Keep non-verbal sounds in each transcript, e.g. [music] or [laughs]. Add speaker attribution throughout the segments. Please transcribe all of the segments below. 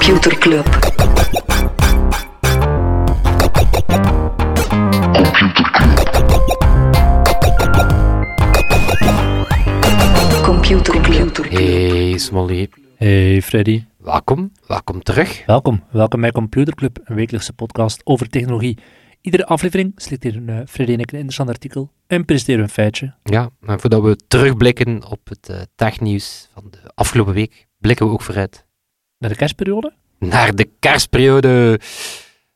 Speaker 1: Computer Club. Computer Club.
Speaker 2: Hey Smolly,
Speaker 3: Hey Freddy,
Speaker 2: welkom, welkom terug.
Speaker 3: welkom. Welkom bij Computer Club, een wekelijkse podcast over technologie. Iedere aflevering selecteren uh, Freddy en ik een interessant artikel en presenteren een feitje.
Speaker 2: Ja, en voordat we terugblikken op het eh, technieuws van de afgelopen week, blikken we ook vooruit
Speaker 3: Naar de kerstperiode?
Speaker 2: naar de kerstperiode.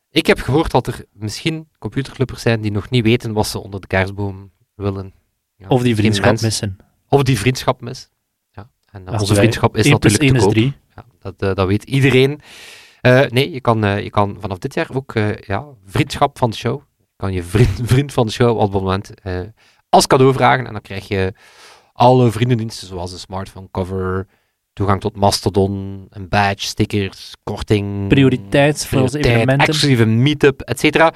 Speaker 2: Ik heb gehoord dat er misschien computerclubbers zijn die nog niet weten wat ze onder de kerstboom willen. Ja,
Speaker 3: Of die vriendschap missen.
Speaker 2: Of die vriendschap mis. Ja. En eh,
Speaker 3: Als
Speaker 2: onze
Speaker 3: wij-
Speaker 2: vriendschap is
Speaker 3: 1 plus
Speaker 2: natuurlijk
Speaker 3: 1
Speaker 2: te
Speaker 3: is
Speaker 2: koop.
Speaker 3: 3.
Speaker 2: Ja, dat, eh, dat weet iedereen. Eh, nee, je kan, je kan vanaf dit jaar ook ja, vriendschap van de show. Je kan je vriend, [laughs] vriend van de show op het moment als cadeau vragen. En dan krijg je alle vriendendiensten, zoals een smartphone cover, toegang tot Mastodon, een badge, stickers, korting.
Speaker 3: Prioriteit voor onze evenementen.
Speaker 2: exclusieve meetup, et cetera.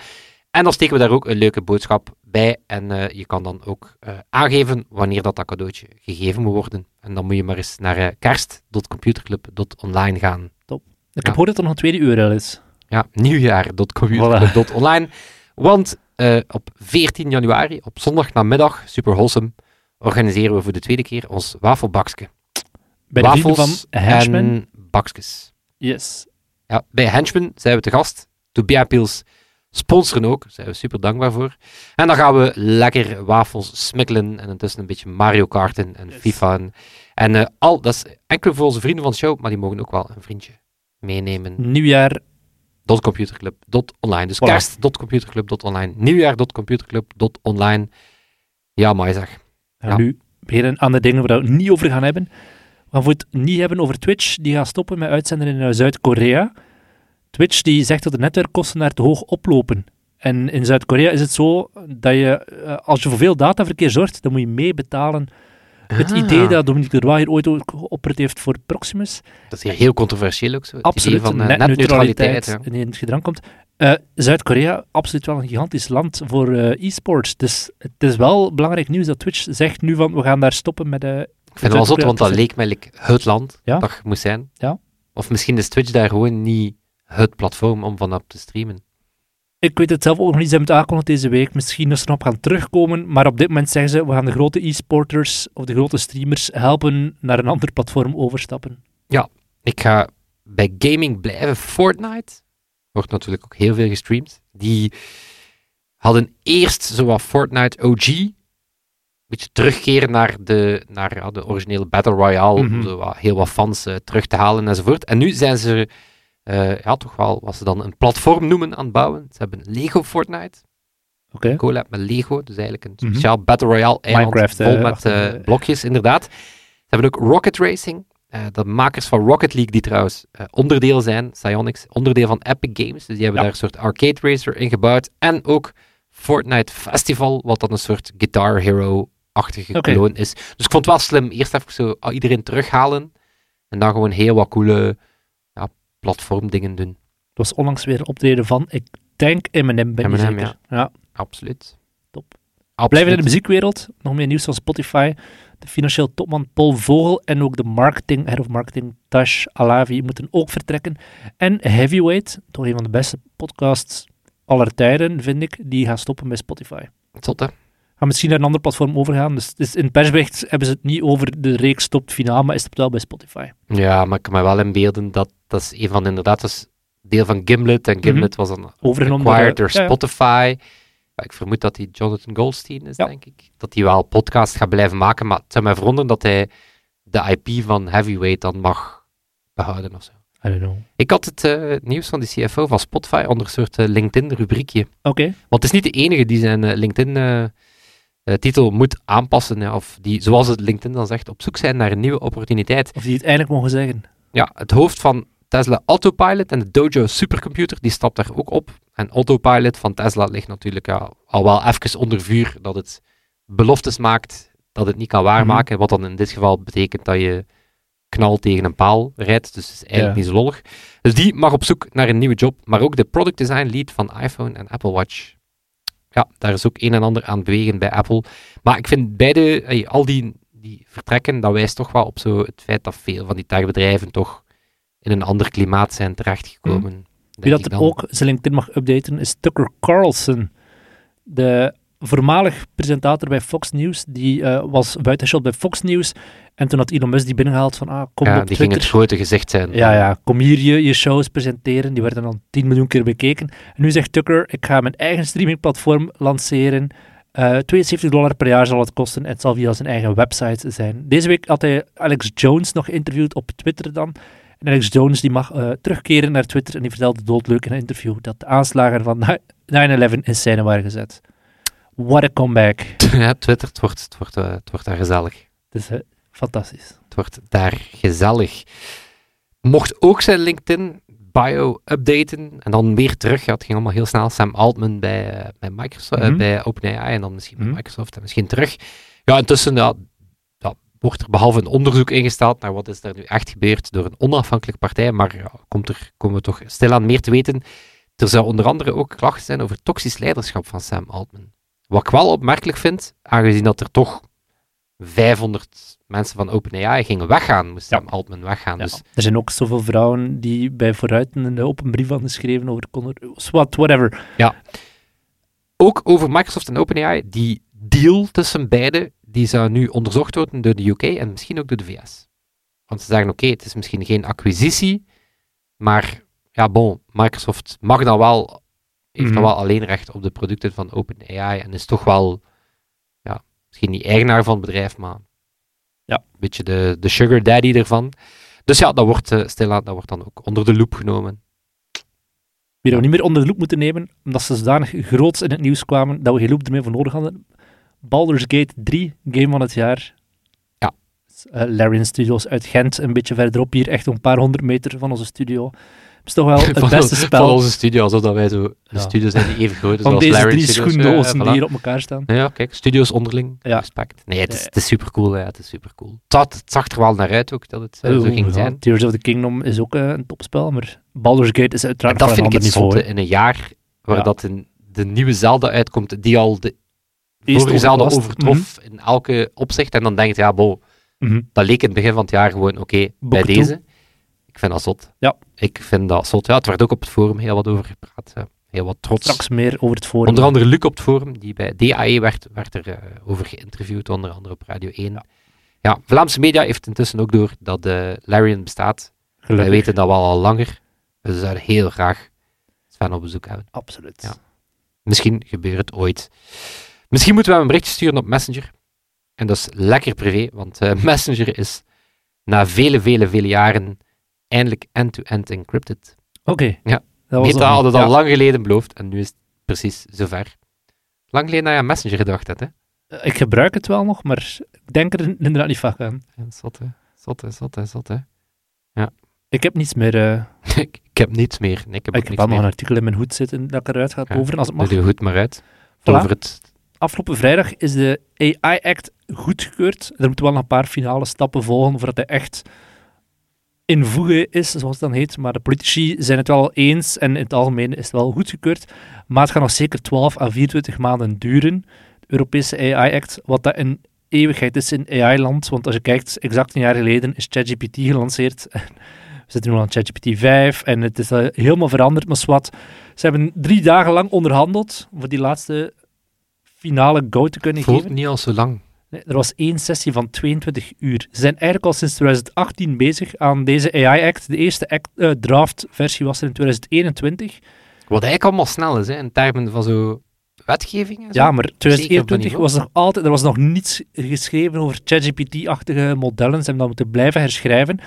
Speaker 2: En dan steken we daar ook een leuke boodschap bij. En eh, je kan dan ook eh, aangeven wanneer dat, dat cadeautje gegeven moet worden. En dan moet je maar eens naar eh, kerst.computerclub.online gaan.
Speaker 3: Ik
Speaker 2: Ja.
Speaker 3: heb gehoord dat er nog een tweede URL is.
Speaker 2: Ja, nieuwjaar.computerclub.online. Want op 14 januari, op zondag namiddag, super wholesome, organiseren we voor de tweede keer ons wafelbakske.
Speaker 3: Bij de vrienden
Speaker 2: Wafels
Speaker 3: van Henchman.
Speaker 2: en bakskes.
Speaker 3: Yes.
Speaker 2: Ja, bij Henchman zijn we te gast. Tobias Pils sponsoren ook, daar zijn we super dankbaar voor. En dan gaan we lekker wafels smikkelen en intussen een beetje Mario Karten en
Speaker 3: Yes.
Speaker 2: FIFA. En, en eh, al, dat is enkel voor onze vrienden van de show, maar die mogen ook wel een vriendje meenemen.
Speaker 3: Nieuwjaar.
Speaker 2: .computerclub.online. Dus
Speaker 3: Voilà.
Speaker 2: kerst.computerclub.online, nieuwjaar.computerclub.online. Ja, maar zeg. Ja.
Speaker 3: nu beginnen aan de dingen waar we het niet over gaan hebben. Gaan voor het niet hebben over Twitch. Die gaat stoppen met uitzenden in eh, Zuid-Korea. Twitch die zegt dat de netwerkkosten daar te hoog oplopen. En in Zuid-Korea is het zo dat je, eh, als je voor veel dataverkeer zorgt, dan moet je meebetalen. Het
Speaker 2: Ah,
Speaker 3: idee dat Dominique Leroy hier ooit ook geopperd heeft voor Proximus,
Speaker 2: Dat is heel controversieel ook zo. Het
Speaker 3: absoluut
Speaker 2: van eh,
Speaker 3: netneutraliteit in het gedrang komt. Zuid-Korea, absoluut wel een gigantisch land voor e-sports. Dus het is wel belangrijk nieuws dat Twitch zegt nu van, we gaan daar stoppen met... de
Speaker 2: Ik vind het wel zot, want dat leek mij het land
Speaker 3: Ja.
Speaker 2: dat moest zijn.
Speaker 3: Ja.
Speaker 2: Of misschien is Twitch daar gewoon niet het platform om vanaf te streamen.
Speaker 3: Ik weet het zelf ook nog niet. Ze hebben het aangekondigd deze week. Misschien dat ze erop gaan terugkomen. Maar op dit moment zeggen ze, we gaan de grote e-sporters of de grote streamers helpen naar een ander platform overstappen.
Speaker 2: Ik ga bij gaming blijven. Fortnite wordt natuurlijk ook heel veel gestreamd. Die hadden eerst zo wat Fortnite OG. Een beetje terugkeren naar de, naar, ja, de originele Battle Royale.
Speaker 3: Mhm.
Speaker 2: Om zo wat, heel wat fans eh, terug te halen enzovoort. En nu zijn ze eh, ja, toch wel wat ze dan een platform noemen aan het bouwen. Ze hebben Lego Fortnite.
Speaker 3: Oké.
Speaker 2: collab met Lego. Dus eigenlijk een
Speaker 3: Mhm.
Speaker 2: speciaal Battle Royale eiland
Speaker 3: Minecraft,
Speaker 2: vol
Speaker 3: eh,
Speaker 2: met
Speaker 3: achter,
Speaker 2: eh,
Speaker 3: eh,
Speaker 2: blokjes, inderdaad. Ze hebben ook Rocket Racing. de makers van Rocket League, die trouwens onderdeel zijn, Psyonix, onderdeel van Epic Games. Dus die hebben
Speaker 3: Ja.
Speaker 2: daar een soort arcade racer in gebouwd. En ook Fortnite Festival, wat dan een soort Guitar Hero-achtige
Speaker 3: Oké.
Speaker 2: kloon is. Dus ik vond het wel slim. Eerst even zo ah, iedereen terughalen. En dan gewoon heel wat coole ja, platformdingen doen.
Speaker 3: Het was onlangs weer een optreden van, ik denk Eminem, ben je
Speaker 2: Eminem,
Speaker 3: zeker. Ja.
Speaker 2: Absoluut.
Speaker 3: Top.
Speaker 2: Absoluut.
Speaker 3: Blijven in de muziekwereld. Nog meer nieuws van Spotify. De financieel topman Paul Vogel en ook de marketing, head of marketing Tash Alavi moeten ook vertrekken. En Heavyweight, toch een van de beste podcasts aller tijden, vind ik, die gaan stoppen bij Spotify.
Speaker 2: Zot, hè?
Speaker 3: Gaan misschien naar een ander platform overgaan. Dus, dus in persbericht hebben ze het niet over de reeks stopt finaal, maar is het wel bij Spotify.
Speaker 2: Ja, maar ik kan me wel inbeelden dat dat is een van de, inderdaad, dat is deel van Gimlet. En Gimlet was dan
Speaker 3: Overgenomen door,
Speaker 2: acquired
Speaker 3: eh,
Speaker 2: door
Speaker 3: ja.
Speaker 2: Spotify. Ja, ik vermoed dat hij Jonathan Goldstein is,
Speaker 3: Ja.
Speaker 2: denk ik. Dat hij wel podcast gaat blijven maken, maar het zou mij verwonderen dat hij de IP van Heavyweight dan mag behouden of zo.
Speaker 3: I don't know.
Speaker 2: Ik had het eh, nieuws van de CFO van Spotify onder een soort eh, LinkedIn-rubriekje.
Speaker 3: Oké,
Speaker 2: Want het is niet de enige die zijn eh, LinkedIn-titel moet aanpassen. ja, of die, zoals het LinkedIn dan zegt, op zoek zijn naar een nieuwe opportuniteit.
Speaker 3: of die het eindelijk mogen zeggen.
Speaker 2: Ja, het hoofd van Tesla Autopilot en de Dojo supercomputer, die stapt daar ook op. En Autopilot van Tesla ligt natuurlijk ja, al wel even onder vuur dat het beloftes maakt dat het niet kan waarmaken. Wat dan in dit geval betekent dat je knal tegen een paal rijdt. Dus het is eigenlijk
Speaker 3: Ja.
Speaker 2: niet zo lollig. Dus die mag op zoek naar een nieuwe job. Maar ook de product design lead van iPhone en Apple Watch. Ja, daar is ook een en ander aan bewegen bij Apple. Maar ik vind beide, al die, die vertrekken, dat wijst toch wel op zo het feit dat veel van die techbedrijven toch in een ander klimaat zijn terechtgekomen.
Speaker 3: Wie
Speaker 2: denk
Speaker 3: dat ook zijn LinkedIn mag updaten is Tucker Carlson. De voormalig presentator bij Fox News. Die eh, was buitenshot bij Fox News. En toen had Elon Musk die binnengehaald van, ah, kom
Speaker 2: ja,
Speaker 3: op
Speaker 2: die ging het grote gezicht zijn.
Speaker 3: Ja, ja, kom hier je, je shows presenteren. Die werden dan 10 miljoen keer bekeken. En nu zegt Tucker, ik ga mijn eigen streamingplatform lanceren. Eh 72 dollar per jaar zal het kosten. En het zal via zijn eigen website zijn. Deze week had hij Alex Jones nog geïnterviewd op Twitter dan. En Alex Jones die mag eh, terugkeren naar Twitter. En die vertelde doodleuk in een interview dat de aanslagen van [laughs] 9-11 in scène waren gezet. What a comeback. [laughs]
Speaker 2: Ja, Twitter, het wordt, het, wordt, eh, het wordt daar gezellig.
Speaker 3: Dus eh, fantastisch.
Speaker 2: Het wordt daar gezellig. Mocht ook zijn LinkedIn bio updaten en dan weer terug. Ja, het ging allemaal heel snel. Sam Altman bij, eh, bij, Microsoft,
Speaker 3: Mhm.
Speaker 2: bij OpenAI en dan misschien bij
Speaker 3: Mhm.
Speaker 2: Microsoft en misschien terug. Ja, intussen ja, ja, wordt er behalve een onderzoek ingesteld naar wat is er nu echt gebeurd door een onafhankelijke partij, maar ja, komt er, komen we toch stilaan meer te weten. Er zou onder andere ook klachten zijn over toxisch leiderschap van Sam Altman. Wat ik wel opmerkelijk vind, aangezien dat er toch 500 mensen van OpenAI gingen weggaan, moest
Speaker 3: Ja.
Speaker 2: Altman weggaan.
Speaker 3: Ja,
Speaker 2: Dus
Speaker 3: Er zijn ook zoveel vrouwen die bij Vooruit een open brief hadden geschreven over swat, whatever.
Speaker 2: ook over Microsoft en OpenAI, die deal tussen beide, die zou nu onderzocht worden door de UK en misschien ook door de VS. Want ze zeggen, oké, het is misschien geen acquisitie, maar ja, bon, Microsoft mag dan wel, heeft dan
Speaker 3: Mhm.
Speaker 2: wel alleen recht op de producten van OpenAI en is toch wel, ja, misschien niet eigenaar van het bedrijf, maar
Speaker 3: Ja.
Speaker 2: een beetje de, de sugar daddy ervan. Dus ja, dat wordt, eh, stilaan, dat wordt dan ook onder de loep genomen.
Speaker 3: Die we niet meer onder de loep moeten nemen, omdat ze zodanig groots in het nieuws kwamen dat we geen loep ermee voor nodig hadden. Baldur's Gate 3, game van het jaar.
Speaker 2: Ja.
Speaker 3: Uh, Larian Studios uit Gent, een beetje verderop hier, echt een paar honderd meter van onze studio. Het is toch wel [laughs] het
Speaker 2: van,
Speaker 3: beste
Speaker 2: Van
Speaker 3: spel
Speaker 2: onze studio, alsof dat wij zo een
Speaker 3: Ja.
Speaker 2: studio zijn die even groot is
Speaker 3: van
Speaker 2: als
Speaker 3: deze
Speaker 2: Larian
Speaker 3: drie
Speaker 2: Studios.
Speaker 3: schoendozen
Speaker 2: Ja,
Speaker 3: die hier op elkaar staan.
Speaker 2: Ja, kijk, studios onderling,
Speaker 3: Ja.
Speaker 2: respect. Nee, het is, het is super cool. Ja, het is super cool. Het, zat- het zag er wel naar uit ook dat het eh, zo ging zijn.
Speaker 3: Tears of the Kingdom is ook eh, een topspel, maar Baldur's Gate is
Speaker 2: En
Speaker 3: uiteraard
Speaker 2: dat
Speaker 3: van een
Speaker 2: vind ik het in een jaar waar dat een, de nieuwe Zelda uitkomt, die al de
Speaker 3: Eerst
Speaker 2: vorige Zelda overtrof in elke opzicht. En dan denk je, ja, bo,
Speaker 3: Mhm. Mhm.
Speaker 2: dat leek in het begin van het jaar gewoon oké bij deze. Ik vind dat zot.
Speaker 3: Ja.
Speaker 2: Ik vind dat zot. Ja, het werd ook op het forum heel wat over gepraat. eh, Heel wat trots.
Speaker 3: Straks meer over het forum.
Speaker 2: Onder andere Luc op het forum, die bij DAE werd, werd er eh, over geïnterviewd, onder andere op Radio 1. Ja. Vlaamse media heeft intussen ook door dat uh, Larian bestaat.
Speaker 3: Gelukkig.
Speaker 2: Wij weten dat wel al langer. Dus we zouden heel graag Sven op bezoek hebben.
Speaker 3: Absoluut.
Speaker 2: Ja. Misschien gebeurt het ooit. Misschien moeten we hem een berichtje sturen op Messenger. En dat is lekker privé, want eh, [laughs] Messenger is na vele, vele, vele jaren eindelijk end-to-end encrypted.
Speaker 3: Oké.
Speaker 2: Ja.
Speaker 3: Dat was
Speaker 2: Meta had het al
Speaker 3: ja.
Speaker 2: lang geleden beloofd en nu is het precies zover. Lang geleden dat je aan Messenger gedacht hebt, hè?
Speaker 3: Eh, Ik gebruik het wel nog, maar ik denk er inderdaad niet vaak aan.
Speaker 2: Ja, Zotte, zotte, zotte, zotte.
Speaker 3: Ik heb niets meer. eh, [laughs]
Speaker 2: ik, ik heb niets meer. Nee, ik heb
Speaker 3: ik heb wel nog een artikel in mijn hoed zitten dat ik eruit ga
Speaker 2: Ja,
Speaker 3: over als het mag.
Speaker 2: Doe er goed maar uit.
Speaker 3: Voilà.
Speaker 2: Over het...
Speaker 3: Afgelopen vrijdag is de AI Act goedgekeurd. Er moeten wel een paar finale stappen volgen voordat hij echt in voegen is, zoals het dan heet. Maar de politici zijn het wel eens en in het algemeen is het wel goedgekeurd. Maar het gaat nog zeker 12 à 24 maanden duren, de Europese AI Act, wat dat een eeuwigheid is in AI-land. Want als je kijkt, exact een jaar geleden is ChatGPT gelanceerd. [laughs] We zitten nu aan ChatGPT 5 en het is eh, helemaal veranderd, maar wat. Ze hebben drie dagen lang onderhandeld voor die laatste finale go te kunnen
Speaker 2: voelt
Speaker 3: geven.
Speaker 2: niet al zo lang.
Speaker 3: Nee, er was één sessie van 22 uur. Ze zijn eigenlijk al sinds 2018 bezig aan deze AI-act. De eerste act, eh, draft-versie was er in 2021.
Speaker 2: Wat eigenlijk allemaal snel is, hè, in termen van zo wetgeving zo.
Speaker 3: Ja, maar
Speaker 2: Zeker op
Speaker 3: 2021
Speaker 2: dat
Speaker 3: was nog altijd, er was nog niets geschreven over ChatGPT-achtige modellen. Ze hebben dat moeten blijven herschrijven.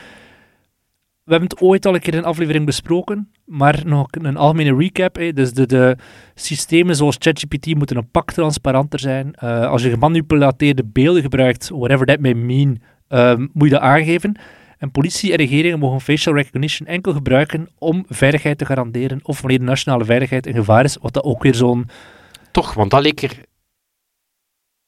Speaker 3: We hebben het ooit al een keer in een aflevering besproken, maar nog een algemene recap. Dus de, de systemen zoals ChatGPT moeten een pak transparanter zijn. Eh, als je gemanipuleerde beelden gebruikt, whatever that may mean, ehm, moet je dat aangeven. En politie en regeringen mogen facial recognition enkel gebruiken om veiligheid te garanderen of wanneer de nationale veiligheid in gevaar is, wat dat ook weer zo'n
Speaker 2: Toch, want dat leek er...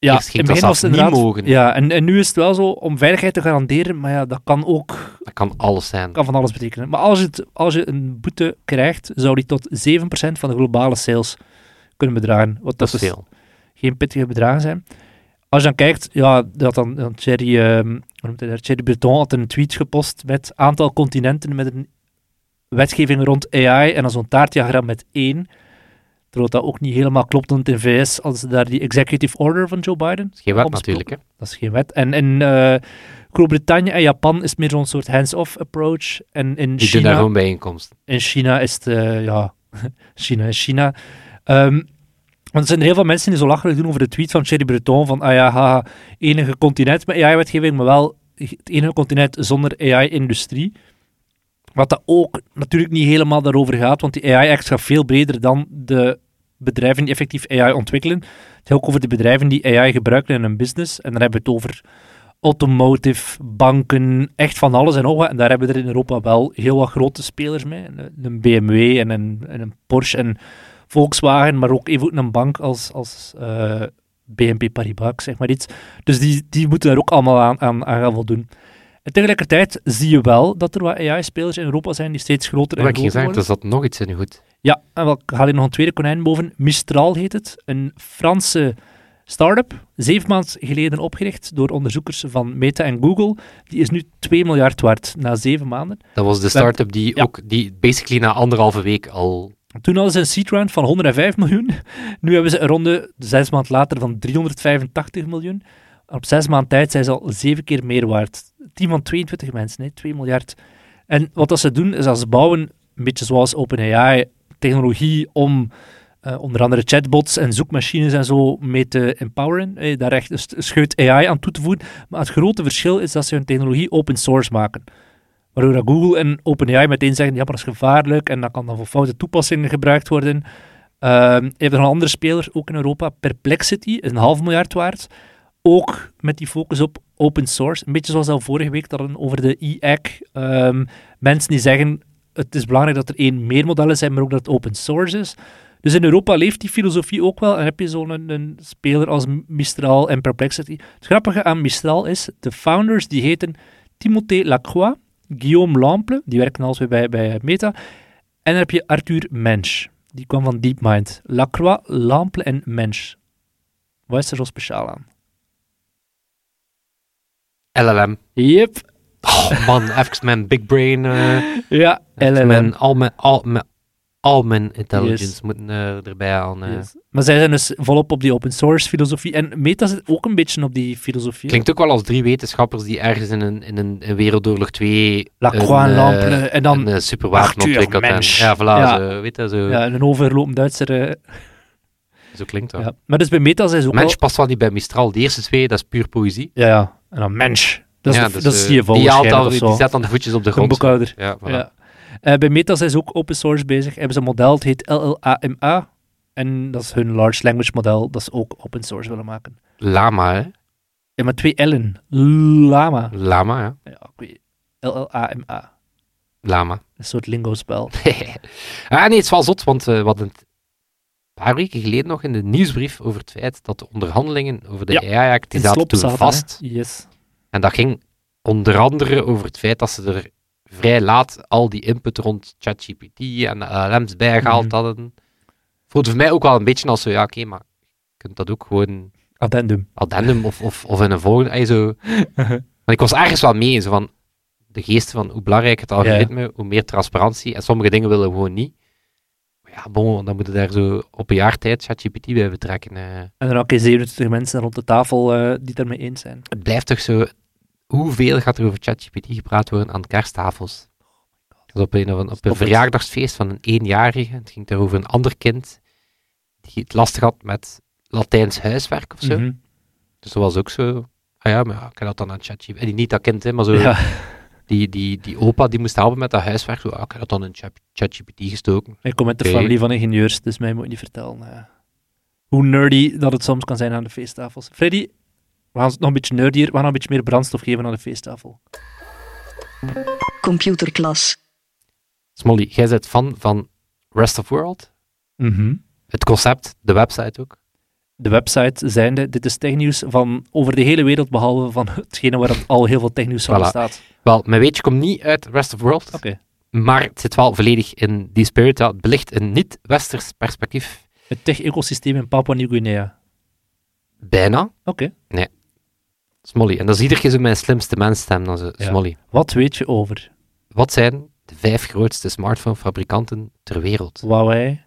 Speaker 3: Ja, in
Speaker 2: dat
Speaker 3: het was
Speaker 2: niet mogen.
Speaker 3: Ja, en, en nu is het wel zo om veiligheid te garanderen, maar ja, dat kan ook
Speaker 2: Dat kan alles zijn.
Speaker 3: kan van alles betekenen. Maar als je, het, als je een boete krijgt, zou die tot 7% van de globale sales kunnen bedragen. Wat
Speaker 2: Dat
Speaker 3: dat,
Speaker 2: is
Speaker 3: dus
Speaker 2: veel.
Speaker 3: geen pittige bedragen zijn. Als je dan kijkt, ja, dat dan, dan Thierry, ehm, daar? Thierry Breton had een tweet gepost met aantal continenten met een wetgeving rond AI en dan zo'n taartdiagram met één. Terwijl dat ook niet helemaal klopt, in VS als ze daar die executive order van Joe Biden.
Speaker 2: Dat is geen wet natuurlijk, hè.
Speaker 3: Dat is geen wet. En in eh, Groot-Brittannië en Japan is meer zo'n soort hands-off approach. En in
Speaker 2: Die doen daar
Speaker 3: China,
Speaker 2: gewoon bijeenkomsten.
Speaker 3: in China is het, eh, ja, [laughs] China is China. Ehm, want er zijn heel veel mensen die zo lachelijk doen over de tweet van Thierry Breton van, ah ja, haha, enige continent met AI-wetgeving, maar wel het enige continent zonder AI-industrie. Wat dat ook natuurlijk niet helemaal daarover gaat, want die AI-act gaat veel breder dan de bedrijven die effectief AI ontwikkelen. Het gaat ook over de bedrijven die AI gebruiken in hun business. En dan hebben we het over automotive, banken, echt van alles en nog wat. En daar hebben we er in Europa wel heel wat grote spelers mee. Een, een BMW en een, en een Porsche en Volkswagen, maar ook even een bank als, als eh, BNP Paribas, zeg maar iets. Dus die, die moeten daar ook allemaal aan, aan, aan gaan voldoen. En tegelijkertijd zie je wel dat er wat AI-spelers in Europa zijn die steeds groter en
Speaker 2: Wat ik
Speaker 3: groter
Speaker 2: gezegd,
Speaker 3: worden.
Speaker 2: er zat nog iets in goed.
Speaker 3: Ja, en wel, ik haal hier nog een tweede konijn boven. Mistral heet het. Een Franse start-up. Zeven maanden geleden opgericht door onderzoekers van Meta en Google. Die is nu 2 miljard waard na zeven maanden.
Speaker 2: Dat was de start-up die
Speaker 3: Ja.
Speaker 2: ook, die basically na anderhalve week al...
Speaker 3: Toen hadden ze een seed round van 105 miljoen. Nu hebben ze een ronde, zes maanden later, van 385 miljoen. Op zes maanden tijd zijn ze al zeven keer meer waard. Team van 22 mensen, hè, 2 miljard. En wat dat ze doen, is dat ze bouwen, een beetje zoals OpenAI, technologie om eh, onder andere chatbots en zoekmachines en zo mee te empoweren. daar echt scheut AI aan toe te voegen. Maar het grote verschil is dat ze hun technologie open source maken. Waardoor Google en OpenAI meteen zeggen, ja, maar dat is gevaarlijk en dat kan dan voor foute toepassingen gebruikt worden. Hebt nog een andere speler, ook in Europa, Perplexity, is een half miljard waard. Ook met die focus op open source. Een beetje zoals al vorige week hadden over de e-hack. Ehm, mensen die zeggen, het is belangrijk dat er één meer modellen zijn, maar ook dat het open source is. Dus in Europa leeft die filosofie ook wel. En heb je zo'n een, een speler als Mistral en Perplexity. Het grappige aan Mistral is, de founders die heten Timothée Lacroix, Guillaume Lample, die werkt al weer bij, bij Meta. En dan heb je Arthur Mensch, die kwam van DeepMind. Lacroix, Lample en Mensch. Wat is er zo speciaal aan?
Speaker 2: LLM.
Speaker 3: Yep.
Speaker 2: Oh man, even mijn big brain... eh [laughs]
Speaker 3: Ja, LLM.
Speaker 2: Mijn, al mijn, al mijn, al mijn intelligence
Speaker 3: Yes.
Speaker 2: moeten eh, erbij aan. eh.
Speaker 3: Yes. Maar zij zijn dus volop op die open source filosofie. En Meta zit ook een beetje op die filosofie.
Speaker 2: Klinkt ook wel als drie wetenschappers die ergens in een, in een, in Wereldoorlog 2
Speaker 3: Lacroix en Lample. En dan
Speaker 2: een superwapen ontwikkeld. Ja, voilà,
Speaker 3: Ja.
Speaker 2: Zo, weet je, zo,
Speaker 3: ja, een overlopend Duitser.
Speaker 2: zo klinkt dat.
Speaker 3: ja. Maar dus bij Meta zijn ze ook
Speaker 2: Mensch
Speaker 3: al...
Speaker 2: past wel niet bij Mistral. De eerste twee, dat is puur poëzie.
Speaker 3: Ja, ja. En dan Mensch. Dat is,
Speaker 2: ja,
Speaker 3: de,
Speaker 2: dus,
Speaker 3: dat is
Speaker 2: eh, die, haalt
Speaker 3: waarschijnlijk
Speaker 2: al, die zet dan de voetjes op de
Speaker 3: Een
Speaker 2: grond.
Speaker 3: boekhouder.
Speaker 2: Ja, voilà.
Speaker 3: Ja. Eh, bij Meta zijn ze ook open source bezig. Hebben ze een model, het heet LLAMA. En dat is hun large language model, dat ze ook open source willen maken.
Speaker 2: Lama, hè?
Speaker 3: Ja, maar twee L'en. Lama.
Speaker 2: Lama, ja.
Speaker 3: Ja, ik weet LLAMA.
Speaker 2: Lama.
Speaker 3: Een soort lingo-spel. [laughs]
Speaker 2: ah, nee, het is wel zot, want eh, we hadden het een paar weken geleden nog in de nieuwsbrief over het feit dat de onderhandelingen over de
Speaker 3: Ja,
Speaker 2: AI-act, die zaten toen
Speaker 3: zaten,
Speaker 2: vast.
Speaker 3: hè. Yes.
Speaker 2: En dat ging onder andere over het feit dat ze er vrij laat al die input rond ChatGPT en LLM's bijgehaald
Speaker 3: Mhm.
Speaker 2: hadden. Voelde voor mij ook wel een beetje als zo, ja oké, maar je kunt dat ook gewoon
Speaker 3: Addendum.
Speaker 2: addendum of, of, of in een volgende... zo. [laughs] Want ik was ergens wel mee, zo van de geest van hoe belangrijk het algoritme, hoe meer transparantie. En sommige dingen willen we gewoon niet. Ja, bon, dan moeten daar zo op een jaar tijd ChatGPT bij betrekken. eh.
Speaker 3: En dan ook 27 mensen rond de tafel eh, die het ermee eens zijn.
Speaker 2: het blijft toch zo... Hoeveel gaat er over ChatGPT gepraat worden aan kersttafels? Dus op een, op een verjaardagsfeest van een eenjarige, het ging daar over een ander kind die het lastig had met Latijns huiswerk of zo.
Speaker 3: Mhm.
Speaker 2: Dus dat was ook zo... Ah ja, maar ja, ik heb dat dan aan ChatGPT... En niet dat kind, hè, maar zo...
Speaker 3: Ja.
Speaker 2: Die, die, die opa die moest helpen met dat huiswerk. Zo, ah, ik heb dat dan in Chat- ChatGPT gestoken.
Speaker 3: Ik kom uit de familie van ingenieurs, dus mij moet je niet vertellen eh, hoe nerdy dat het soms kan zijn aan de feesttafels. Freddy, we gaan het nog een beetje nerdier, we gaan nog een beetje meer brandstof geven aan de feesttafel.
Speaker 1: Computerklas.
Speaker 2: Smolly, jij bent fan van Rest of World?
Speaker 3: Mhm.
Speaker 2: Het concept, de website ook?
Speaker 3: De website zijnde, dit is technieuws van over de hele wereld, behalve van hetgene waar het al heel veel technieuws van
Speaker 2: Voilà.
Speaker 3: bestaat.
Speaker 2: Wel, mijn weetje komt niet uit Rest of World,
Speaker 3: Oké.
Speaker 2: maar het zit wel volledig in die spirit. Ja, het belicht een niet-westers perspectief.
Speaker 3: Het tech-ecosysteem in Papua Nieuw-Guinea.
Speaker 2: Bijna.
Speaker 3: Oké.
Speaker 2: Smolly. En dat is iedere keer zo mijn slimste mensstem, dan zo,
Speaker 3: Ja.
Speaker 2: Smolly.
Speaker 3: Wat weet je over
Speaker 2: Wat zijn de vijf grootste smartphonefabrikanten ter wereld?
Speaker 3: Huawei,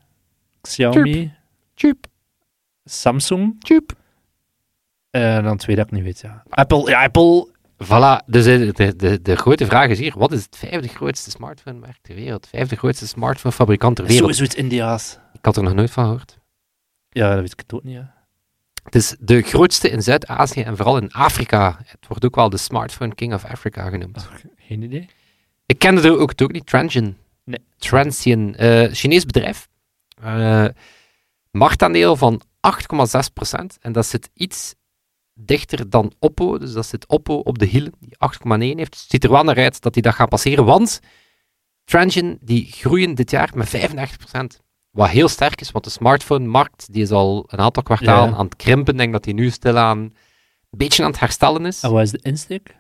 Speaker 3: Xiaomi,
Speaker 2: Tjoep,
Speaker 3: Samsung
Speaker 2: tjoep.
Speaker 3: en dan twee dat ik niet weet, ja. Apple, ja, Apple,
Speaker 2: Voilà, dus eh, de, de, de grote vraag is hier, wat is het vijfde grootste smartphonemerk ter wereld? Vijfde grootste smartphonefabrikant ter wereld?
Speaker 3: sowieso iets Indiaas.
Speaker 2: Ik had er nog nooit van gehoord.
Speaker 3: Ja, dat weet ik het ook niet.
Speaker 2: Het is de grootste in Zuid-Azië en vooral in Afrika. Het wordt ook wel de smartphone king of Africa genoemd.
Speaker 3: Geen idee.
Speaker 2: Ik kende er ook, het ook niet, Transsion.
Speaker 3: Nee.
Speaker 2: Transsion, eh Chinees bedrijf. Eh marktaandeel van 8,6%. En dat zit iets dichter dan Oppo. Dus dat zit Oppo op de hielen, die 8,9 heeft. Dus het ziet er wel naar uit dat die dat gaan passeren, want Transsion die groeien dit jaar met 35%. Wat heel sterk is, want de smartphone-markt die is al een aantal kwartalen
Speaker 3: Ja.
Speaker 2: aan het krimpen. Ik denk dat die nu stilaan een beetje aan het herstellen is.
Speaker 3: En wat is de insteek?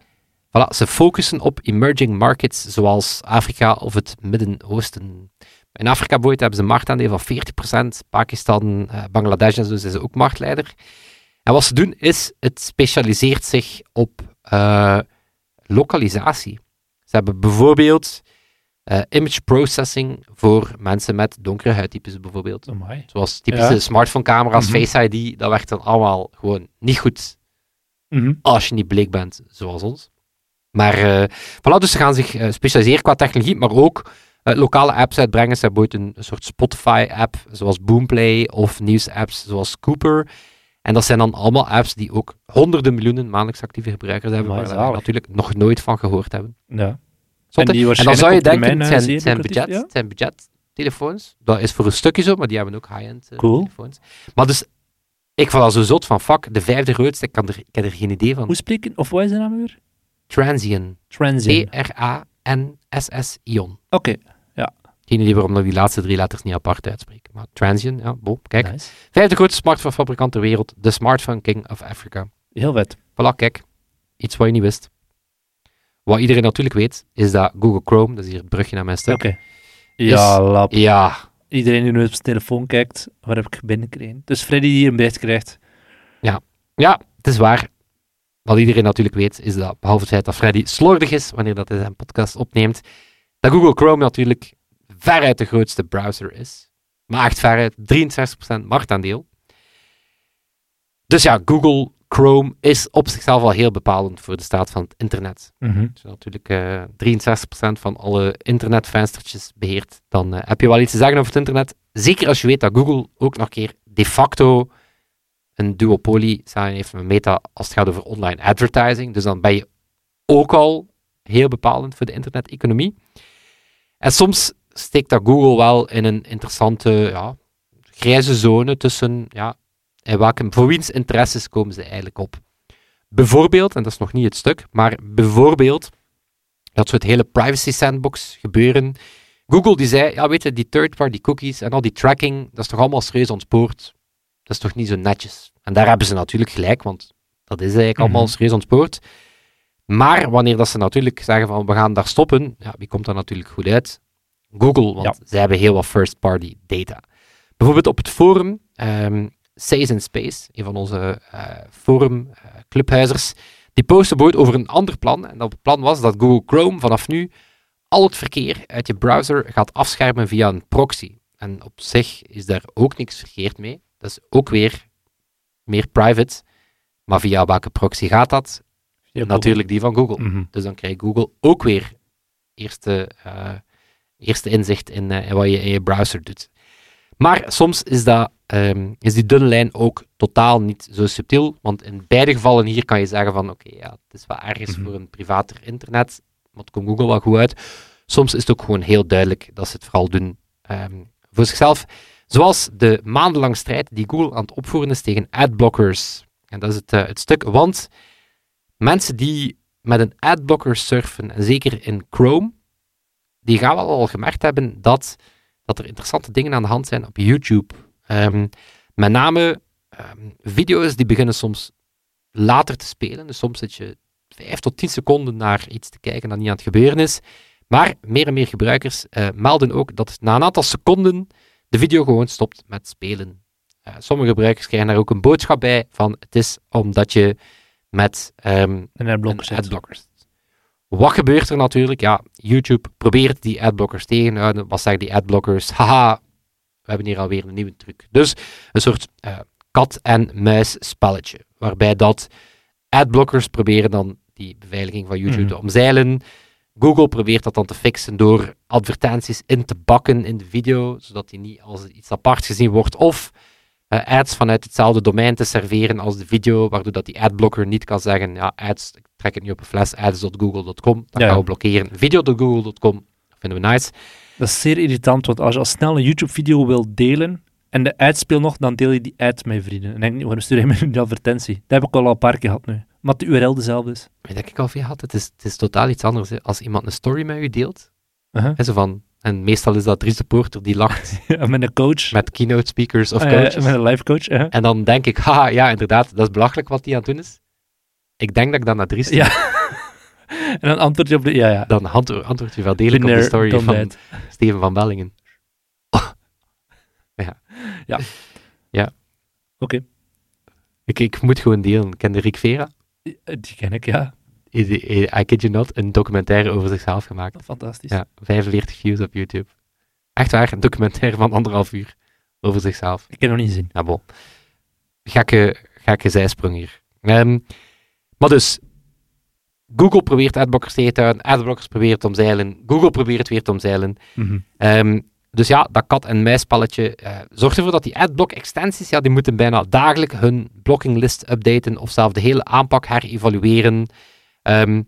Speaker 2: Voilà, ze focussen op emerging markets zoals Afrika of het Midden-Oosten. In Afrika bijvoorbeeld hebben ze een marktaandeel van 40%. Pakistan, eh, Bangladesh en zo zijn ze ook marktleider. En wat ze doen is, het specialiseert zich op eh, lokalisatie. Ze hebben bijvoorbeeld eh, image processing voor mensen met donkere huidtypes bijvoorbeeld. Zoals typische
Speaker 3: Ja.
Speaker 2: smartphone-camera's,
Speaker 3: Mhm.
Speaker 2: Face ID, dat werkt dan allemaal gewoon niet goed
Speaker 3: Mhm.
Speaker 2: als je niet bleek bent, zoals ons. Maar eh voilà, dus ze gaan zich eh, specialiseren qua technologie, maar ook eh, lokale apps uitbrengen. Ze hebben ooit een, een soort Spotify-app, zoals Boomplay, of nieuws-apps zoals Cooper. En dat zijn dan allemaal apps die ook honderden miljoenen maandelijks actieve gebruikers hebben,
Speaker 3: Amai,
Speaker 2: waar we natuurlijk nog nooit van gehoord hebben.
Speaker 3: Ja. En die
Speaker 2: en dan zou je denken, het zijn, zijn,
Speaker 3: lucratief,
Speaker 2: budget,
Speaker 3: ja?
Speaker 2: zijn budgettelefoons. Dat is voor een stukje zo, maar die hebben ook high-end eh,
Speaker 3: Cool.
Speaker 2: telefoons. Maar dus, ik vond dat zo zot van, fuck, de vijfde grootste, ik, kan er, ik heb er geen idee van.
Speaker 3: Hoe spreken, of wat is de naam weer?
Speaker 2: Transient.
Speaker 3: Transient.
Speaker 2: T-R-A-N-S-S-Ion.
Speaker 3: Oké,
Speaker 2: Geen idee waarom dat die laatste drie letters niet apart uitspreken. Maar Transient, ja, bo, kijk.
Speaker 3: nice.
Speaker 2: Vijfde grootste smartphonefabrikant ter wereld, de Smartphone King of Africa.
Speaker 3: Heel vet.
Speaker 2: Voilà, kijk. Iets wat je niet wist. Wat iedereen natuurlijk weet, is dat Google Chrome, dat is hier het brugje naar mijn stuk.
Speaker 3: Oké. Ja, lap.
Speaker 2: Ja,
Speaker 3: Iedereen die nu op zijn telefoon kijkt, waar heb ik binnengekregen? Dus Freddy die hier een bericht krijgt.
Speaker 2: ja, het is waar. Wat iedereen natuurlijk weet, is dat, behalve het feit dat Freddy slordig is wanneer dat hij zijn podcast opneemt, dat Google Chrome natuurlijk veruit de grootste browser is. Maar echt veruit 63% marktaandeel. Dus ja, Google Chrome is op zichzelf al heel bepalend voor de staat van het internet.
Speaker 3: Mhm.
Speaker 2: Als je natuurlijk eh 63% van alle internetvenstertjes beheert, dan eh, heb je wel iets te zeggen over het internet. Zeker als je weet dat Google ook nog een keer de facto een duopolie samen heeft met Meta als het gaat over online advertising. Dus dan ben je ook al heel bepalend voor de internet-economie. En soms steekt dat Google wel in een interessante ja, grijze zone tussen ja, in welke, voor wiens interesses komen ze eigenlijk op. Bijvoorbeeld, en dat is nog niet het stuk, maar bijvoorbeeld dat het hele privacy sandbox gebeuren. Google die zei, ja weet je, die third-party cookies en al die tracking, dat is toch allemaal serieus ontspoord. Dat is toch niet zo netjes. En daar hebben ze natuurlijk gelijk, want dat is eigenlijk allemaal
Speaker 3: Mhm.
Speaker 2: serieus ontspoord. Maar wanneer dat ze natuurlijk zeggen van we gaan daar stoppen, ja, wie komt daar natuurlijk goed uit? Google, want
Speaker 3: Ja.
Speaker 2: zij hebben heel wat first-party data. Bijvoorbeeld op het forum, Says in Space, een van onze eh forum eh, clubhuizers, die postte bijvoorbeeld over een ander plan. En dat plan was dat Google Chrome vanaf nu al het verkeer uit je browser gaat afschermen via een proxy. En op zich is daar ook niks verkeerd mee. Dat is ook weer meer private. Maar via welke proxy gaat dat? Natuurlijk die van Google.
Speaker 3: Mhm.
Speaker 2: Dus dan krijgt Google ook weer eerste, eh, eerste inzicht in, eh, in wat je in je browser doet. Maar soms is, dat, ehm, is die dunne lijn ook totaal niet zo subtiel. Want in beide gevallen hier kan je zeggen van oké, ja, het is wel ergens
Speaker 3: Mhm.
Speaker 2: voor een privater internet, maar het komt Google wel goed uit. Soms is het ook gewoon heel duidelijk dat ze het vooral doen ehm, voor zichzelf. Zoals de maandenlang strijd die Google aan het opvoeren is tegen adblockers. En dat is het, eh, het stuk, want mensen die met een adblocker surfen, en zeker in Chrome, die gaan wel al gemerkt hebben dat, dat er interessante dingen aan de hand zijn op YouTube. Ehm, met name ehm, video's die beginnen soms later te spelen. Dus soms zit je 5 tot 10 seconden naar iets te kijken dat niet aan het gebeuren is. Maar meer en meer gebruikers eh, melden ook dat na een aantal seconden de video gewoon stopt met spelen. Eh, sommige gebruikers krijgen daar ook een boodschap bij van het is omdat je met ehm,
Speaker 3: En adblocker
Speaker 2: en
Speaker 3: zit.
Speaker 2: Wat gebeurt er natuurlijk? Ja, YouTube probeert die adblockers tegen te houden. Wat zeggen die adblockers? Haha, we hebben hier alweer een nieuwe truc. Dus een soort eh, kat-en-muis spelletje. Waarbij dat adblockers proberen dan die beveiliging van YouTube
Speaker 3: Mhm.
Speaker 2: te omzeilen. Google probeert dat dan te fixen door advertenties in te bakken in de video, zodat die niet als iets apart gezien wordt. Of eh, ads vanuit hetzelfde domein te serveren als de video, waardoor dat die adblocker niet kan zeggen, ja, ads, ik trek het nu op een fles, ads.google.com, dat
Speaker 3: Ja.
Speaker 2: gaan we blokkeren. Video.google.com, dat vinden we nice.
Speaker 3: Dat is zeer irritant, want als je al snel een YouTube-video wil delen en de ad speelt nog, dan deel je die ad met je vrienden. En dan denk ik, waarom stuur je nu [laughs] die advertentie? Dat heb ik al een paar keer gehad nu. Maar de URL dezelfde is.
Speaker 2: Weet ik al veel had, het is, het is totaal iets anders. hè. Als iemand een story met u deelt,
Speaker 3: Uh-huh.
Speaker 2: hè, zo van, en meestal is dat Dries de die lacht [laughs]
Speaker 3: Ja, met een coach.
Speaker 2: met keynote speakers of
Speaker 3: Eh,
Speaker 2: coaches.
Speaker 3: met een live coach. uh-huh.
Speaker 2: En dan denk ik, [laughs] haha, ja, inderdaad, dat is belachelijk wat hij aan het doen is. Ik denk dat ik dan naar Dries
Speaker 3: Ja. [laughs] en dan antwoord je op de... Ja, ja.
Speaker 2: dan antwo- antwoord je wel degelijk op de story van
Speaker 3: that.
Speaker 2: Steven van Bellingen. [laughs]
Speaker 3: Oké.
Speaker 2: Ik, ik moet gewoon delen. Ik ken de Rick Vera,
Speaker 3: Die ken ik, ja.
Speaker 2: I, I, I kid you not, een documentaire over zichzelf gemaakt.
Speaker 3: Fantastisch.
Speaker 2: Ja, 45 views op YouTube. Echt waar, een documentaire van anderhalf uur over zichzelf.
Speaker 3: Ik heb nog niet gezien.
Speaker 2: Ja, bon. Gekke, gekke zijsprong hier. Maar dus, Google probeert adblockers tegen te houden, adblockers proberen het omzeilen, Google probeert het weer te omzeilen.
Speaker 3: Mhm.
Speaker 2: Ehm, dus ja, dat kat-en-muisspelletje eh, zorgt ervoor dat die adblock-extensies, ja, die moeten bijna dagelijks hun blockinglist updaten of zelfs de hele aanpak herevalueren. Ehm,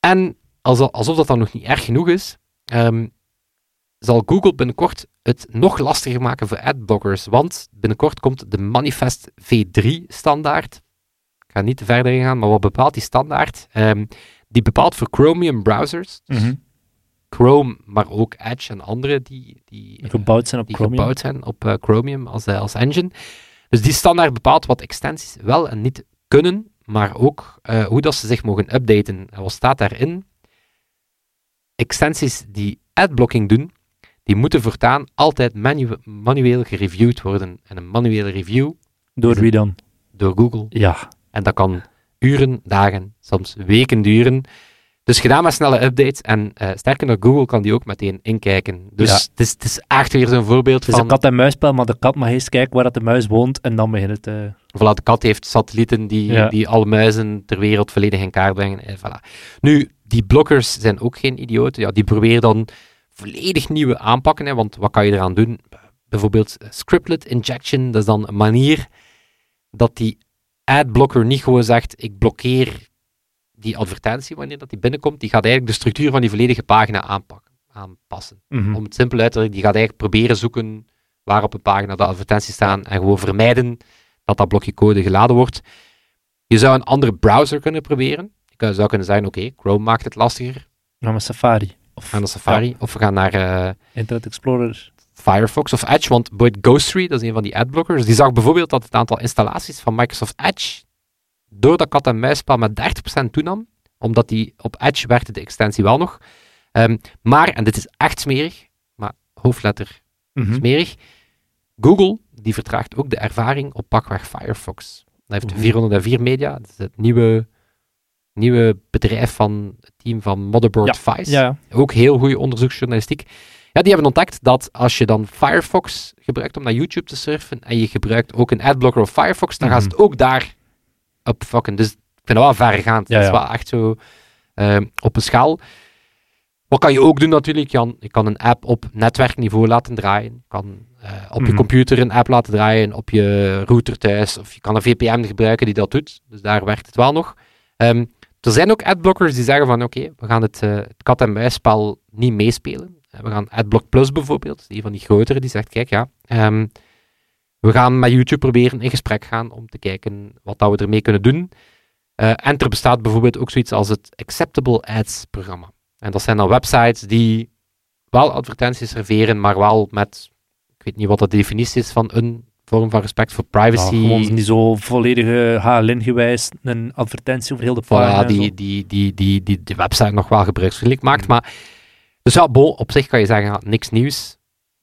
Speaker 2: en alsof, alsof dat dan nog niet erg genoeg is, ehm, zal Google binnenkort het nog lastiger maken voor adblockers, want binnenkort komt de Manifest V3-standaard. Ga niet te verder ingaan, maar wat bepaalt die standaard? Ehm, die bepaalt voor Chromium browsers, dus
Speaker 3: Mhm.
Speaker 2: Chrome, maar ook Edge en andere die, die,
Speaker 3: Die gebouwd zijn op
Speaker 2: die
Speaker 3: Chromium.
Speaker 2: gebouwd zijn op eh, Chromium als, eh, als engine. Dus die standaard bepaalt wat extensies wel en niet kunnen, maar ook eh, hoe dat ze zich mogen updaten. En wat staat daarin? Extensies die adblocking doen, die moeten voortaan altijd manu- manueel gereviewd worden. En een manuele review
Speaker 3: Door wie dan?
Speaker 2: door Google.
Speaker 3: Ja.
Speaker 2: En dat kan uren, dagen, soms weken duren. Dus gedaan met snelle updates. En eh, sterker nog, Google kan die ook meteen inkijken. Dus
Speaker 3: Ja.
Speaker 2: het, is, het is echt weer zo'n voorbeeld
Speaker 3: Het is
Speaker 2: van...
Speaker 3: een kat-en-muisspel, maar de kat mag eerst kijken waar dat de muis woont en dan begint het... eh,
Speaker 2: Voilà, de kat heeft satellieten die,
Speaker 3: Ja.
Speaker 2: die alle muizen ter wereld volledig in kaart brengen. En voilà. Nu, die blokkers zijn ook geen idioten. Ja, die proberen dan volledig nieuwe aanpakken. Hè, want wat kan je eraan doen? Bijvoorbeeld eh, scriptlet injection. Dat is dan een manier dat die adblocker niet gewoon zegt, ik blokkeer die advertentie wanneer dat die binnenkomt. Die gaat eigenlijk de structuur van die volledige pagina aanpakken, aanpassen.
Speaker 3: mhm.
Speaker 2: Om het simpel uit te drukken, die gaat eigenlijk proberen zoeken waar op een pagina de advertenties staan en gewoon vermijden dat dat blokje code geladen wordt. Je zou een andere browser kunnen proberen. Je zou kunnen zeggen, oké, Chrome maakt het lastiger.
Speaker 3: Met Safari. Of
Speaker 2: naar Safari of we gaan naar eh,
Speaker 3: Internet Explorer.
Speaker 2: Firefox of Edge, want bijvoorbeeld Ghostery, dat is een van die adblockers, die zag bijvoorbeeld dat het aantal installaties van Microsoft Edge door dat kat-en-muisspel met 30% toenam, omdat die op Edge werkte de extensie wel nog. Ehm, maar, en dit is echt smerig, maar hoofdletter
Speaker 3: Mhm.
Speaker 2: smerig, Google die vertraagt ook de ervaring op pakweg Firefox. Dat heeft
Speaker 3: Oeh.
Speaker 2: 404 Media, dat is het nieuwe, nieuwe bedrijf van het team van Motherboard Vice.
Speaker 3: Ja,
Speaker 2: Ook heel goede onderzoeksjournalistiek. Ja, die hebben ontdekt dat als je dan Firefox gebruikt om naar YouTube te surfen en je gebruikt ook een adblocker op Firefox, dan gaan ze het ook daar op fucken. Dus ik vind dat wel verregaand.
Speaker 3: Ja,
Speaker 2: Dat is wel echt zo ehm, op een schaal. Wat kan je ook doen natuurlijk? Je kan, je kan een app op netwerkniveau laten draaien. Je kan eh, op je
Speaker 3: Mhm.
Speaker 2: computer een app laten draaien, op je router thuis. Of je kan een VPN gebruiken die dat doet. Dus daar werkt het wel nog. Ehm, er zijn ook adblockers die zeggen van oké, we gaan het, eh, het kat-en-muisspel niet meespelen. Eh, we gaan Adblock Plus bijvoorbeeld, die van die grotere, die zegt kijk ja, ehm, we gaan met YouTube proberen in gesprek gaan om te kijken wat dat we ermee kunnen doen. Eh, en er bestaat bijvoorbeeld ook zoiets als het Acceptable Ads programma. En dat zijn dan websites die wel advertenties serveren, maar wel met, ik weet niet wat de definitie is van een vorm van respect voor privacy.
Speaker 3: Ja, gewoon niet zo volledige HLN-gewijs een advertentie over heel de pagina.
Speaker 2: Voilà, die, die, die, die, die de website nog wel gebruiksvriendelijk maakt. Maar, dus ja, bon, op zich kan je zeggen, ja, niks nieuws.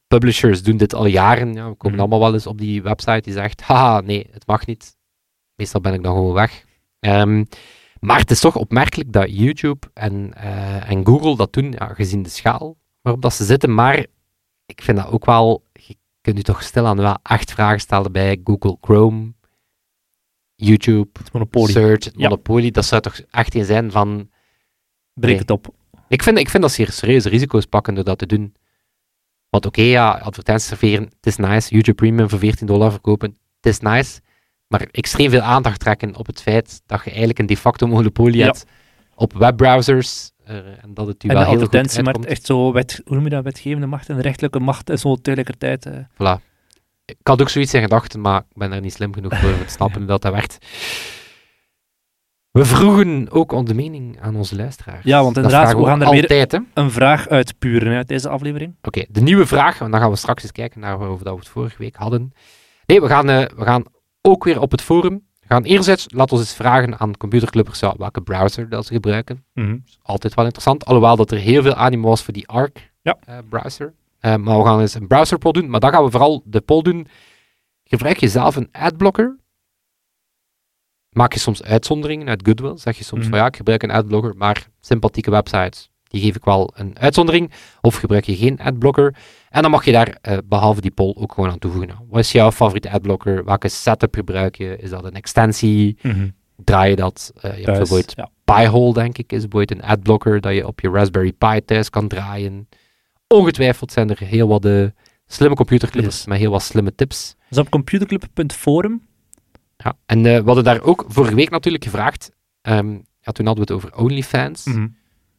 Speaker 2: Publishers doen dit al jaren. Ja, we komen
Speaker 3: Mhm.
Speaker 2: allemaal wel eens op die website die zegt, haha, nee, het mag niet. Meestal ben ik dan gewoon weg. Ehm, maar het is toch opmerkelijk dat YouTube en, eh, en Google dat doen, ja, gezien de schaal waarop dat ze zitten. Maar ik vind dat ook wel, je kunt u toch stilaan wel acht vragen stellen bij Google Chrome, YouTube,
Speaker 3: Het monopolie.
Speaker 2: Search, het
Speaker 3: Ja.
Speaker 2: monopolie. Dat zou toch echt een zijn van...
Speaker 3: Breek
Speaker 2: Nee.
Speaker 3: het op.
Speaker 2: Ik vind, ik vind dat ze hier serieuze risico's pakken door dat te doen. Want oké, ja, advertenties serveren, het is nice. YouTube Premium voor 14 dollar verkopen, het is nice. Maar extreem veel aandacht trekken op het feit dat je eigenlijk een de facto monopolie
Speaker 3: Ja.
Speaker 2: hebt op webbrowsers. eh, en dat het u
Speaker 3: En
Speaker 2: wel
Speaker 3: de
Speaker 2: heel goed uitkomt.
Speaker 3: echt zo, wet, hoe noem je dat, wetgevende macht en rechtelijke macht en zo tegelijkertijd. eh.
Speaker 2: Voilà. Ik had ook zoiets in gedachten, maar ik ben er niet slim genoeg voor om te [laughs] snappen hoe dat, dat werkt. We vroegen ook onze mening aan onze luisteraars.
Speaker 3: Ja, want inderdaad, we gaan er weer-
Speaker 2: altijd.
Speaker 3: Een vraag uitpuren uit deze aflevering.
Speaker 2: Oké, de nieuwe vraag, want dan gaan we straks eens kijken naar waarover dat we het vorige week hadden. Nee, we gaan, eh, we gaan ook weer op het forum. We gaan eerst, laat ons eens vragen aan computerclubbers welke browser dat ze gebruiken. Altijd wel interessant, alhoewel dat er heel veel animo was voor die Arc
Speaker 3: Ja.
Speaker 2: eh, browser. Eh, maar we gaan eens een browser poll doen, maar dan gaan we vooral de poll doen. Gebruik je zelf een adblocker? Maak je soms uitzonderingen uit Goodwill? Zeg je soms
Speaker 3: Mhm.
Speaker 2: van ja, ik gebruik een adblocker, maar sympathieke websites, die geef ik wel een uitzondering. Of gebruik je geen adblocker? En dan mag je daar, eh, behalve die poll, ook gewoon aan toevoegen. Nou, wat is jouw favoriete adblocker? Welke setup gebruik je? Is dat een extensie? Draai je dat? Eh, je hebt bijvoorbeeld
Speaker 3: ja.
Speaker 2: Pi-hole, denk ik, is bijvoorbeeld een adblocker dat je op je Raspberry Pi thuis kan draaien. Ongetwijfeld zijn er heel wat eh, slimme computerclippers
Speaker 3: Yes.
Speaker 2: met heel wat slimme tips.
Speaker 3: Dus op computerclub.forum.
Speaker 2: Ja. En eh, we hadden daar ook vorige week natuurlijk gevraagd. ehm, ja, toen hadden we het over OnlyFans.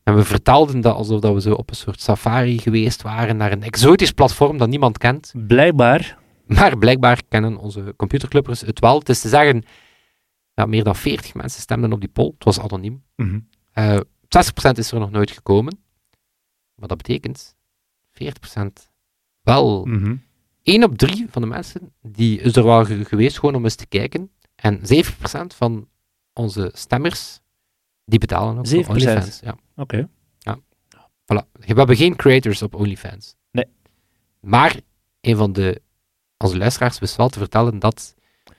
Speaker 2: En we vertelden dat alsof dat we zo op een soort safari geweest waren naar een exotisch platform dat niemand kent.
Speaker 3: Blijkbaar.
Speaker 2: Maar blijkbaar kennen onze computerclubbers het wel. Het is te zeggen, ja, meer dan 40 mensen stemden op die poll. Het was anoniem. Eh 60% is er nog nooit gekomen. Wat dat betekent, 40% wel.
Speaker 3: Mhm.
Speaker 2: 1 op 3 van de mensen die is er wel ge- geweest gewoon om eens te kijken. En 7% van onze stemmers, die betalen ook voor
Speaker 3: 7%?
Speaker 2: OnlyFans. Ja.
Speaker 3: Oké.
Speaker 2: Voilà. We hebben geen creators op OnlyFans.
Speaker 3: Nee.
Speaker 2: Maar een van de, onze luisteraars wist wel te vertellen dat,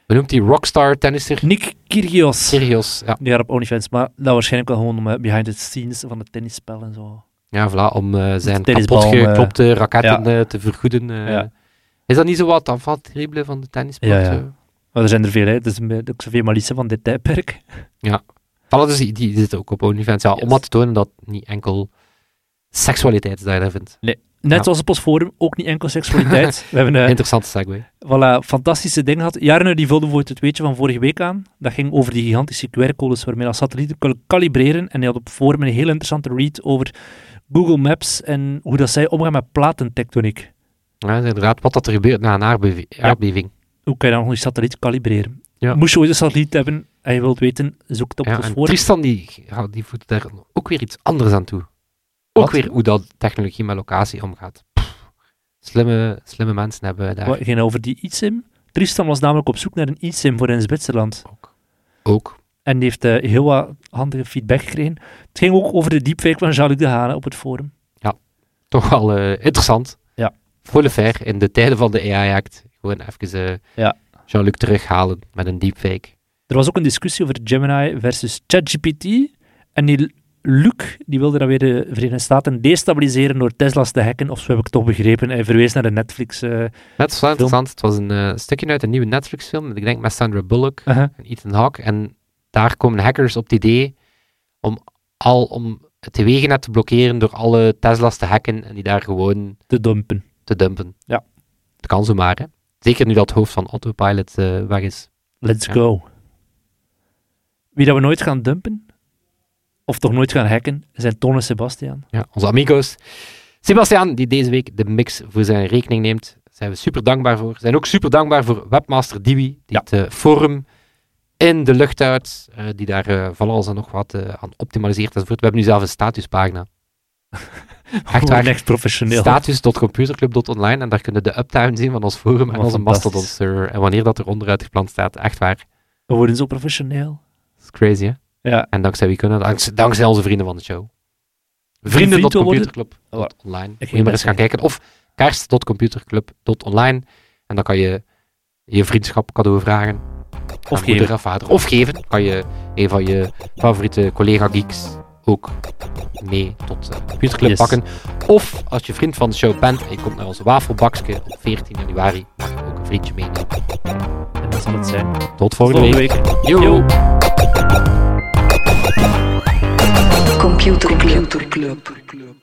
Speaker 2: we noemt die rockstar tennisser,
Speaker 3: Nick Kyrgios.
Speaker 2: Sirius, ja,
Speaker 3: Die op OnlyFans, maar dat waarschijnlijk wel gewoon om eh, behind the scenes van het tennisspel en zo.
Speaker 2: ja voilà, om eh, zijn kapotgeklopte raketten
Speaker 3: ja.
Speaker 2: eh, te vergoeden. eh.
Speaker 3: Ja.
Speaker 2: Is dat niet zo wat terrible van de tennisport?
Speaker 3: Ja, ja. Maar er zijn er veel, hè. Een beetje ook Sophie Malisse van dit tijdperk.
Speaker 2: Voilà, dus die, die zitten ook op OnlyFans. Ja, Om maar te tonen dat niet enkel seksualiteit is dat je daar vindt.
Speaker 3: Net
Speaker 2: Ja.
Speaker 3: zoals op ons forum, ook niet enkel seksualiteit. [laughs] We hebben eh,
Speaker 2: Interessante segue.
Speaker 3: voilà, fantastische dingen gehad. Jarno die vulde bijvoorbeeld het weetje van vorige week aan. Dat ging over die gigantische QR-codes waarmee dat satellieten kunnen kalibreren. En hij had op forum een heel interessante read over Google Maps en hoe dat zij omgaan met platentectoniek.
Speaker 2: Ja, inderdaad, wat dat er gebeurt na een aardbeving. aardbeving.
Speaker 3: Hoe kan je dan nog die satelliet kalibreren?
Speaker 2: Ja.
Speaker 3: Moest je ooit een satelliet hebben en je wilt weten, zoek het op
Speaker 2: Ja, en
Speaker 3: forum.
Speaker 2: Tristan die, ja, die voegt daar ook weer iets anders aan toe. Ook
Speaker 3: Wat?
Speaker 2: weer hoe dat technologie met locatie omgaat. Pff, slimme, slimme mensen hebben daar
Speaker 3: Wat ging over die eSIM? Tristan was namelijk op zoek naar een eSIM voor in Zwitserland.
Speaker 2: ook. ook.
Speaker 3: En die heeft eh, heel wat handige feedback gekregen. Het ging ook over de deepfake van Jean-Luc Dehane op het forum.
Speaker 2: Toch wel eh, interessant. Volle ver in de tijden van de AI-act. Gewoon even eh,
Speaker 3: Ja.
Speaker 2: Jean-Luc terughalen met een deepfake.
Speaker 3: Er was ook een discussie over Gemini versus ChatGPT. En die Luc die wilde dan weer de Verenigde Staten destabiliseren door Tesla's te hacken. Of zo heb ik toch begrepen. Hij verwees naar de Netflix. eh,
Speaker 2: Net wel interessant. Het was een eh, stukje uit een nieuwe Netflix-film. Ik denk met Sandra Bullock
Speaker 3: uh-huh.
Speaker 2: en Ethan Hawke. En daar komen hackers op het idee om al om het teweegnet te blokkeren door alle Tesla's te hacken en die daar gewoon
Speaker 3: te dumpen.
Speaker 2: Te dumpen.
Speaker 3: Ja.
Speaker 2: Het kan zomaar, hè. Zeker nu dat het hoofd van Autopilot eh, weg is.
Speaker 3: Let's
Speaker 2: Ja.
Speaker 3: go. Wie dat we nooit gaan dumpen, of toch nooit gaan hacken, zijn Toon en Sebastian.
Speaker 2: Ja, onze amigos. Sebastiaan, die deze week de mix voor zijn rekening neemt. Daar zijn we super dankbaar voor. We zijn ook super dankbaar voor webmaster Diwi, die
Speaker 3: Ja.
Speaker 2: het eh, forum in de lucht houdt, eh, die daar van alles en nog wat aan optimaliseert enzovoort. We hebben nu zelf een statuspagina. Echt waar.
Speaker 3: echt professioneel.
Speaker 2: Status.computerclub.online en daar kunnen de uptime zien van ons forum en onze. Mastodon server. En wanneer dat er onderuit gepland staat, echt waar.
Speaker 3: We worden zo professioneel.
Speaker 2: Dat is crazy, hè?
Speaker 3: Ja,
Speaker 2: En dankzij wie kunnen? Dankzij, dankzij onze vrienden van de show. Vrienden.computerclub.online. Moet je maar eens gaan kijken. Of kerst.computerclub.online. En dan kan je je vriendschap cadeau vragen.
Speaker 3: Of geven.
Speaker 2: en vader. Of geven. Kan je een van je favoriete collega-geeks ook mee tot de computerclub
Speaker 3: Yes.
Speaker 2: pakken. Of als je vriend van de show bent en je komt naar onze wafelbakske op 14 januari, mag je ook een vriendje meenemen.
Speaker 3: En dat zal het zijn.
Speaker 2: Tot volgende,
Speaker 3: Volgende
Speaker 2: week.
Speaker 3: week.
Speaker 2: Yo.
Speaker 3: Yo.
Speaker 1: Computer Club.